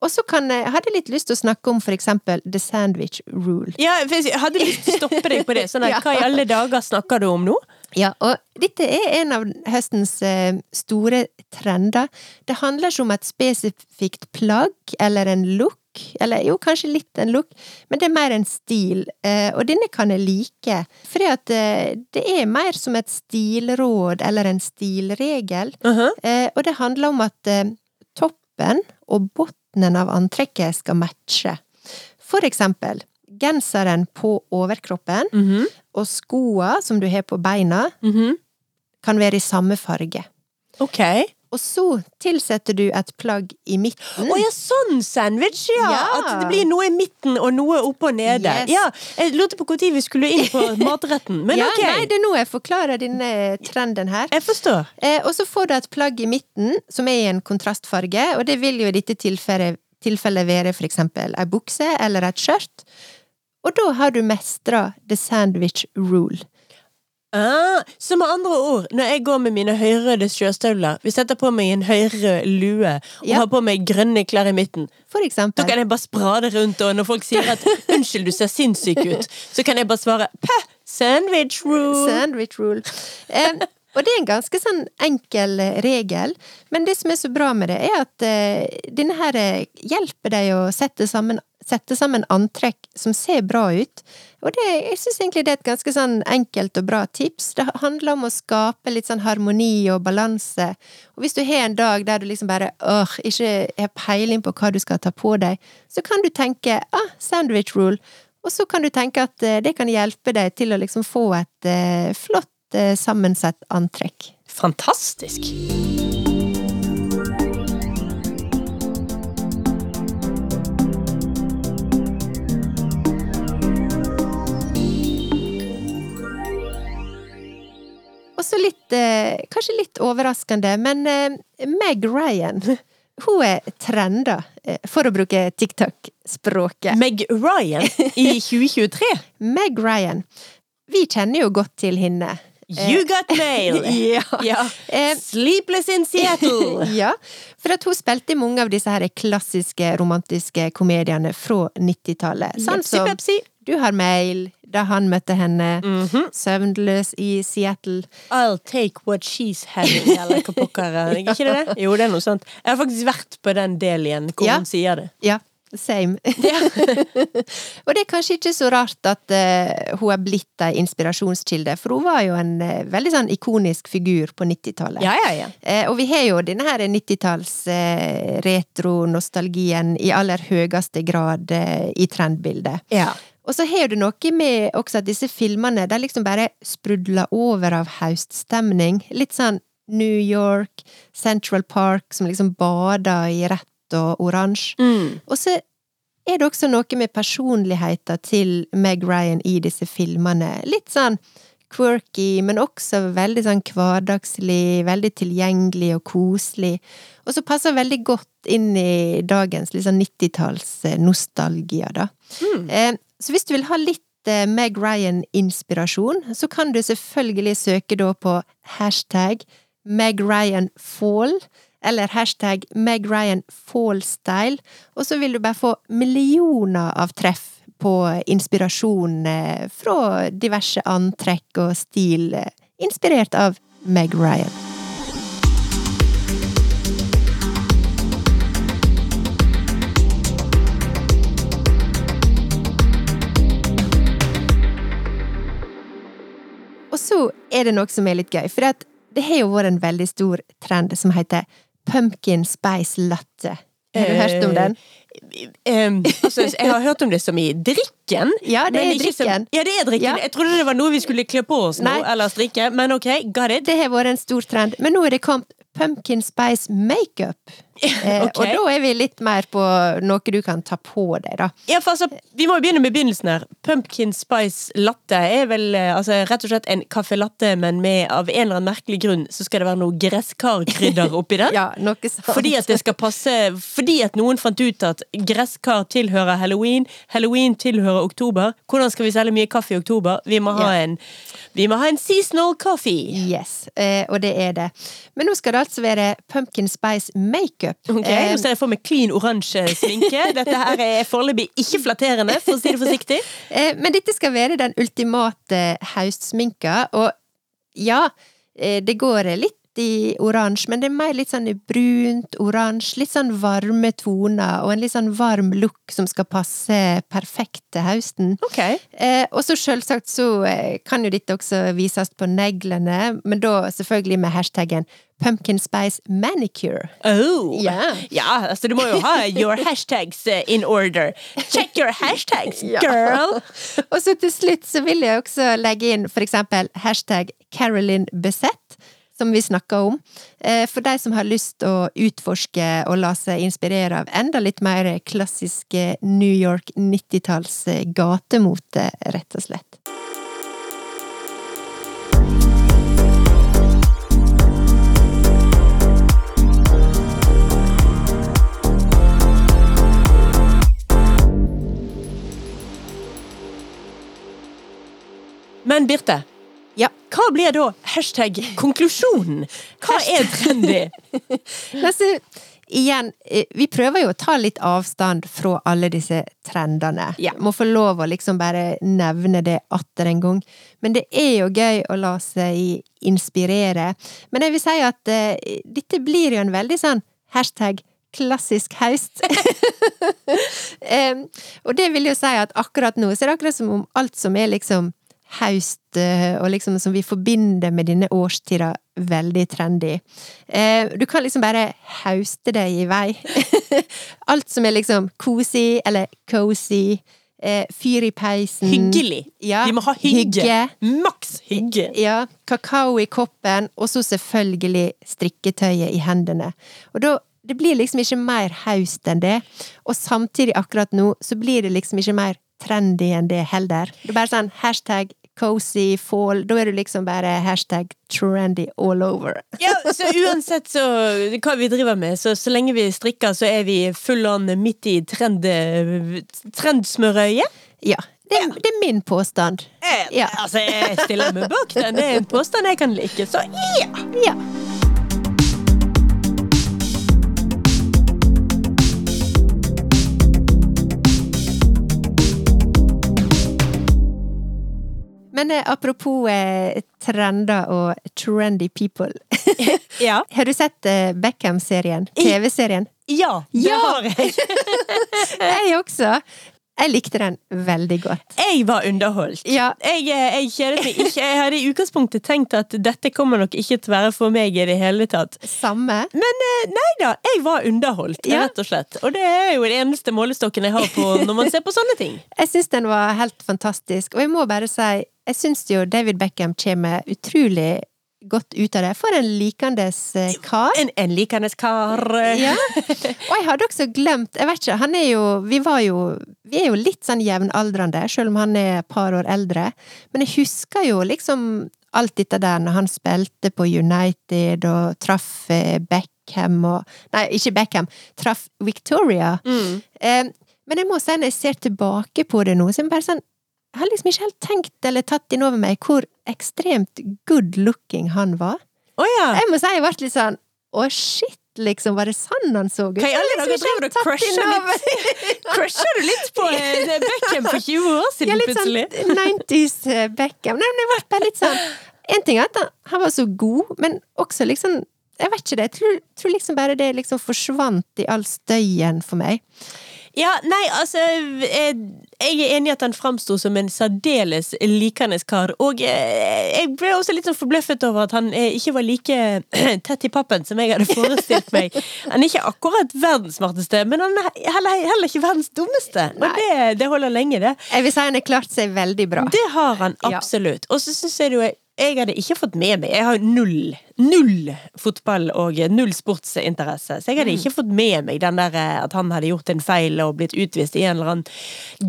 Og så hadde jeg litt lyst til å snakke om for eksempel the sandwich rule. Ja, for jeg hadde lyst til å stoppe deg på det. Sånn at, Ja. Hva i alle dager snakker du om nå? Ja, og dette er en av høstens eh, store trender. Det handler ikke om et spesifikt plagg eller en look, eller jo, kanskje litt en look, men det er mer en stil, eh, og denne kan jeg like, fordi at eh, det er mer som et stilråd eller en stilregel, uh -huh. og det handler om at toppen og bunnen av antrekket skal matche. For eksempel, genseren på overkroppen Mhm. og skoa som du har på beina, Mhm. kan være i samme farge. Ok. Og så tilsetter du et plagg i midten. Å ja, sånn sandwich, ja! Ja. At det blir noe i midten og noe opp og nede. Yes. Ja, jeg lurte på når vi skulle inn på matretten, men ja, ok. Nei, det er nå jeg forklarer denne trenden her. Jeg forstår. Eh, og så får du et plagg i midten som er i en kontrastfarge, og det vil jo i dette tilfellet, tilfellet være for eksempel ei bukse eller et skjørt. Og da har du mestra the sandwich rule. Ah, så med andre ord, når jeg går med mine høyrøde sjøstøvler, vi setter på meg en høyrød lue og Ja. har på meg grønne klær i midten, For eksempel. da kan jeg bare sprade rundt, og når folk sier at 'unnskyld, du ser sinnssyk ut', så kan jeg bare svare 'pæ, sandwich rule'. Sandwich rule. Um, og det er en ganske sånn enkel eh, regel, men det som er så bra med det, er at uh, denne her eh, hjelper deg å sette sammen, sette sammen antrekk som ser bra ut. Og det, jeg syns egentlig det er et ganske sånn enkelt og bra tips. Det handler om å skape litt sånn harmoni og balanse. Og hvis du har en dag der du liksom bare åh, ikke har peiling på hva du skal ta på deg, så kan du tenke ah, sandwich rule. Og så kan du tenke at eh, det kan hjelpe deg til å liksom få et eh, flott eh, sammensett antrekk. Fantastisk. Overraskende, men eh, Meg Ryan hun er trenda, eh, for å bruke TikTok-språket. Meg Ryan i 2023. Meg Ryan. Vi kjenner jo godt til henne. You got mail! Ja. Ja. Eh, Sleepless in Seattle! ja, for at hun spilte i mange av disse her klassiske romantiske komediene fra 90-tallet. Sånn som. Du har mail, da han møtte henne, Mhm. Søvnløs i Seattle. I'll take what she's having, eller hva pokker er det? Ikke det? Jo, det er noe sånt. Jeg har faktisk vært på den delen igjen hvor Ja. hun sier det. Ja, same. og det er kanskje ikke så rart at uh, hun er blitt ei inspirasjonskilde, for hun var jo en uh, veldig sånn ikonisk figur på 90-tallet. Ja, ja, ja. uh, og vi har jo denne her 90-talls eh, retro-nostalgien i aller høyeste grad i trendbildet. Og så har du noe med også at disse filmene, de liksom bare sprudler over av høststemning. Litt sånn New York, Central Park, som liksom bader i rett og oransje. Mm. Og så er det også noe med personligheten til Meg Ryan i disse filmene. Litt sånn quirky, men også veldig sånn hverdagslig, veldig tilgjengelig og koselig. Og så passer veldig godt inn i dagens litt sånn 90-talls nostalgia, da. Mm. Eh, så hvis du vil ha litt eh, Meg Ryan-inspirasjon, så kan du selvfølgelig søke da på hashtag Meg Ryan Fall, eller hashtag Meg Ryan Fall-style, og så vil du bare få millioner av treff på inspirasjon eh, fra diverse antrekk og stil, eh, inspirert av Meg Ryan. Og så er det noe som er litt gøy, for det, det har jo vært en veldig stor trend som heter pumpkin spice latte. Har du hørt om den? Um, altså, jeg har hørt om det som i drikken. Ja, det er drikken. som- ja, det er drikken. Ja. Jeg trodde det var noe vi skulle kle på oss nå, eller strikke, men ok, got it. Det har vært en stor trend, men nå er det kommet pumpkin spice makeup. Eh, Ok. Og da er vi litt mer på noe du kan ta på deg, da. Ja, for altså, vi må jo begynne med begynnelsen her. Pumpkin spice latte er vel eh, altså, rett og slett en caffè latte, men med av en eller annen merkelig grunn så skal det være noe gresskarkrydder oppi den. Ja, noe sånt. Fordi at det skal passe Fordi at noen fant ut at gresskar tilhører halloween, halloween tilhører oktober. Hvordan skal vi selge mye kaffe i oktober? Vi må ha Ja. en Vi må ha en seasonal coffee. Yes, eh, og det er det. Men nå skal det altså være pumpkin spice makeup. Ok, Eh, Nå ser jeg for meg clean oransje sminke. Dette her er foreløpig ikke flatterende, for å si det forsiktig. Eh, Men dette skal være den ultimate høstsminka, og ja, eh, det går litt i oransje, men det er mer litt sånn i brunt, oransje, litt sånn varme toner, og en litt sånn varm look som skal passe perfekt til høsten. Ok. Eh, og så selvsagt så eh, kan jo dette også vises på neglene, men da selvfølgelig med hashtaggen pumpkin spice manicure. Oh. Ja. ja, altså du må jo ha your hashtags eh, in order. Check your hashtags, Ja. girl! Og så til slutt så vil jeg også legge inn for eksempel hashtag Carolyn Bessette, som vi snakka om. Eh, For de som har lyst å utforske og la seg inspirere av enda litt mer klassiske New York 90-talls gatemote, rett og slett. Men Birte, Ja. hva blir da hashtag konklusjonen? Hva er trendy? Altså, igjen, eh, vi prøver jo å ta litt avstand fra alle disse trendene. Ja. Må få lov å liksom bare nevne det atter en gang. Men det er jo gøy å la seg inspirere. Men jeg vil si at uh, dette blir jo en veldig sånn hashtag klassisk høst. um, og det vil jo si at akkurat nå så er det akkurat som om alt som er liksom høst, eh, og liksom som vi forbinder med denne årstida, veldig trendy. Eh, Du kan liksom bare hauste deg i vei. Alt som er liksom cozy eller cozy. eh, Fyr i peisen. Hyggelig. Ja, Vi må ha hygge. hygge. Maks hygge. Ja, kakao i koppen, og så selvfølgelig strikketøyet i hendene. Og da, det blir liksom ikke mer haust enn det, og samtidig akkurat nå, så blir det liksom ikke mer trendy enn det heller. Det er bare sånn hashtag cozy fall. Da er du liksom bare hashtag trendy all over. Ja, så uansett så hva vi driver med, så, så lenge vi strikker, så er vi full on midt i trend, trendsmørøyet. Ja. Det, er- det er min påstand. Eh, Ja. Altså, jeg stiller meg bak den. Det er en påstand jeg kan like, så ja! Ja. Men eh, apropos eh, trender og trendy people. Ja. Har du sett eh, Beckham-serien? TV-serien? Ja, det Ja! har jeg. Jeg også. Jeg likte den veldig godt. Jeg var underholdt. Ja. Jeg, eh, jeg kjedet meg ikke. Jeg hadde i utgangspunktet tenkt at dette kommer nok ikke til å være for meg i det hele tatt. Samme. Men eh, nei da, jeg var underholdt, Ja. rett og slett. Og det er jo den eneste målestokken jeg har på når man ser på sånne ting. Jeg syns den var helt fantastisk, og jeg må bare si, jeg syns jo David Beckham kommer utrolig godt ut av det. For en likandes eh, kar. En, en likandes kar. Ja. Og jeg hadde også glemt Jeg vet ikke, han er jo Vi var jo Vi er jo litt sånn jevnaldrende, selv om han er et par år eldre. Men jeg husker jo liksom alt dette der når han spilte på United og traff eh, Beckham og Nei, ikke Beckham. Traff Victoria. Mm. Eh, men jeg må si, når jeg ser tilbake på det nå, så er det bare sånn Jeg har liksom ikke helt tenkt eller tatt inn over meg hvor ekstremt good looking han var. Oh, ja. Jeg må si jeg ble litt sånn Å, shit, liksom. Var det sånn han så ut? Hva i alle har dager liksom driver du og crusher du litt på eh, Beckham for 20 år Ja, siden, litt sånn plutselig? 90s eh, Beckham. Nei, men jeg ble bare litt sånn En ting er at han, han var så god, men også liksom Jeg vet ikke det. Jeg tror, tror liksom bare det liksom forsvant i all støyen for meg. Ja, nei, altså Jeg, jeg er enig i at han framsto som en særdeles likende kar. Og eh, jeg ble også litt sånn forbløffet over at han eh, ikke var like tett i pappen som jeg hadde forestilt meg. Han er ikke akkurat verdens smarteste, men han er heller, heller ikke verdens dummeste. Og det, det holder lenge, det. Jeg vil si han har klart seg veldig bra. Det har han absolutt. Og så syns jeg det jo jeg hadde ikke fått med meg Jeg har null, null fotball og null sportsinteresse. Så jeg Mm. hadde ikke fått med meg den der eh, at han hadde gjort en feil og blitt utvist i en eller annen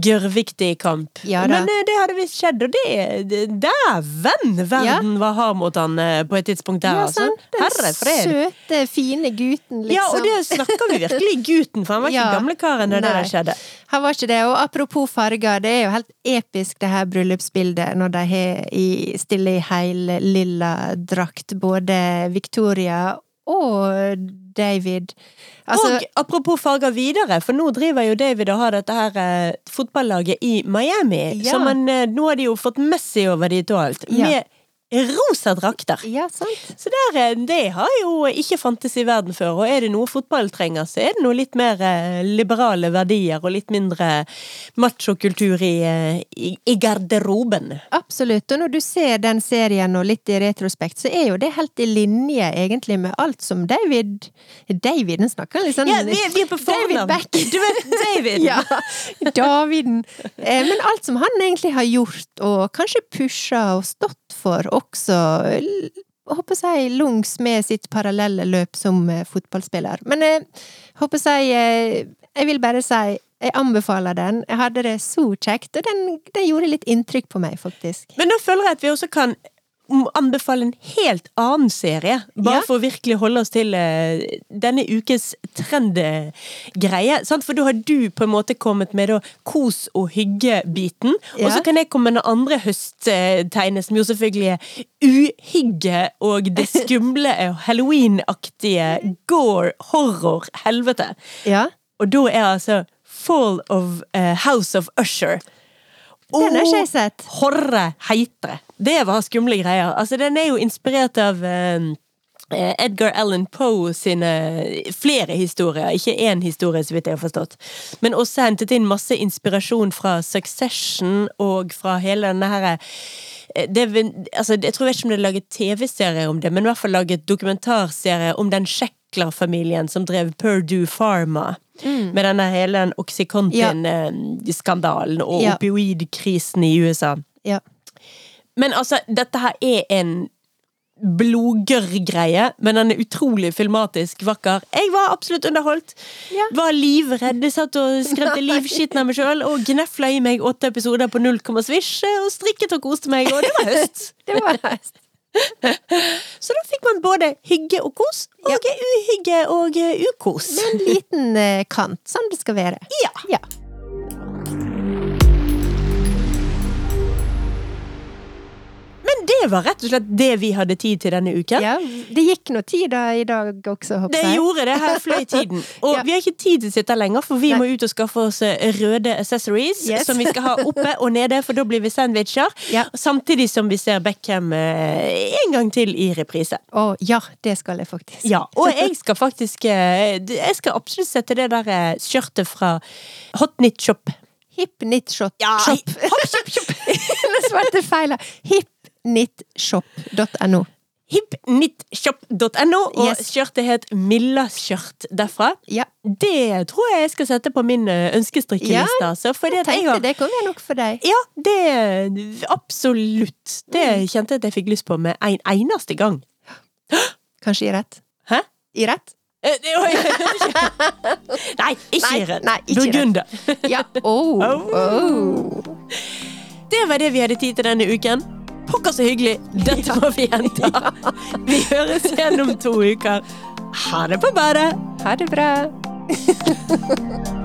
gørrviktig kamp. Ja. Men eh, det hadde visst skjedd, og det, Dæven! Verden var hard mot han eh, på et tidspunkt der, Ja, altså. Den Herre fred. søte, fine gutten, liksom. Ja, og det snakker vi virkelig gutten, for han var ikke Ja. gamlekaren da det der skjedde. Han var ikke det. Og apropos farger, det er jo helt episk det her bryllupsbildet når de har i, stiller i heil lilla drakt, både Victoria og David. Altså, og apropos farger videre, for nå driver jo David og har dette her eh, fotballaget i Miami. Ja. Så man, eh, nå har de jo fått Messi over dit og alt, Ja. med rosa drakter. ja, sant? Så der, eh, det har jo ikke fantes i verden før, og er det noe fotball trenger, så er det noe litt mer eh, liberale verdier og litt mindre machokultur i, eh, i, i garderoben. Absolutt. Og når du ser den serien og litt i retrospekt, så er jo det helt i linje egentlig med alt som David David, den snakker sånn Ja, vi, vi er på David. Beck. Du vet David! Ja, Daviden. Men alt som han egentlig har gjort, og kanskje pusha og stått for også, l- håper jeg, lungs med sitt parallelle løp som eh, fotballspiller. Men jeg håper jeg, eh, jeg vil bare si jeg anbefaler den. Jeg hadde det så kjekt, og den, den gjorde litt inntrykk på meg, faktisk. Men da føler jeg at vi også kan anbefale en helt annen serie. Bare Ja. for å virkelig holde oss til uh, denne ukes trendgreie. For da har du på en måte kommet med da kos- og hygge-biten. Og så kan jeg komme med den andre høsttegnet, som jo selvfølgelig er uhygge og det skumle halloween-aktige gore, horror, helvete. Ja. Og da er altså Fall of uh, House of Usher. Den har ikke jeg sett. Horre heitere. Det var skumle greier. Altså, den er jo inspirert av eh, eh, Edgar Allan Poe sine flere historier, ikke én historie, så vidt jeg har forstått. Men også hentet inn masse inspirasjon fra Succession og fra hele denne her eh, altså, jeg tror ikke om det er laget TV-serie om det, men i hvert fall laget dokumentarserie om den Sheckler-familien som drev Purdue Pharma. Mm. Med denne hele den Oxycontin-skandalen og Ja. opioidkrisen i USA. Ja. Men altså, dette her er en blodgørr-greie, men den er utrolig filmatisk vakker. Jeg var absolutt underholdt. Ja. Var livredd. Jeg satt og skremte livskitten av meg sjøl og gnefla i meg åtte episoder på null komma svisj og strikket og koste meg, og det var høst. Det var høst. Så da fikk man både hygge og kos, og uhygge og eh, ukos. Med en liten eh, kant, som det skal være. Ja. Ja. Men det var rett og slett det vi hadde tid til denne uken. ja. Det gikk noe tid da i dag også, håper Det gjorde det, her fløy tiden. Og Ja. vi har ikke tid til å sitte lenger, for vi Nei. må ut og skaffe oss eh, røde accessories Yes. som vi skal ha oppe og nede, for da blir vi sandwicher. Ja. Samtidig som vi ser Beckham eh, en gang til i reprise. Å ja, det skal jeg faktisk. Ja, og jeg skal faktisk eh, Jeg skal absolutt sette det der eh, skjørtet fra Hot Knit Shop. Hip knit shop. Ja, shop. hopp, shop, shop. Nå svarte feil. Hipknitshop.no. Hipnitshop.no, og Yes. skjørtet het Milla-skjørt derfra. Ja. Det tror jeg jeg skal sette på min eh, ønskestrikkeliste. altså, fordi at jeg Tenkte har det kunne være nok for deg. Ja, det Absolutt. Det kjente jeg at jeg fikk lyst på med en eneste gang. Kanskje i rett? Hæ? I rett? Nei, ikke Nei, rett. nei, ikke. Burgunder. Ja. Oh. Oh. oh. Det var det vi hadde tid til denne uken. Pokker så hyggelig! Dette må vi gjenta. Vi høres igjen om to uker. Ha det på badet! Ha det bra.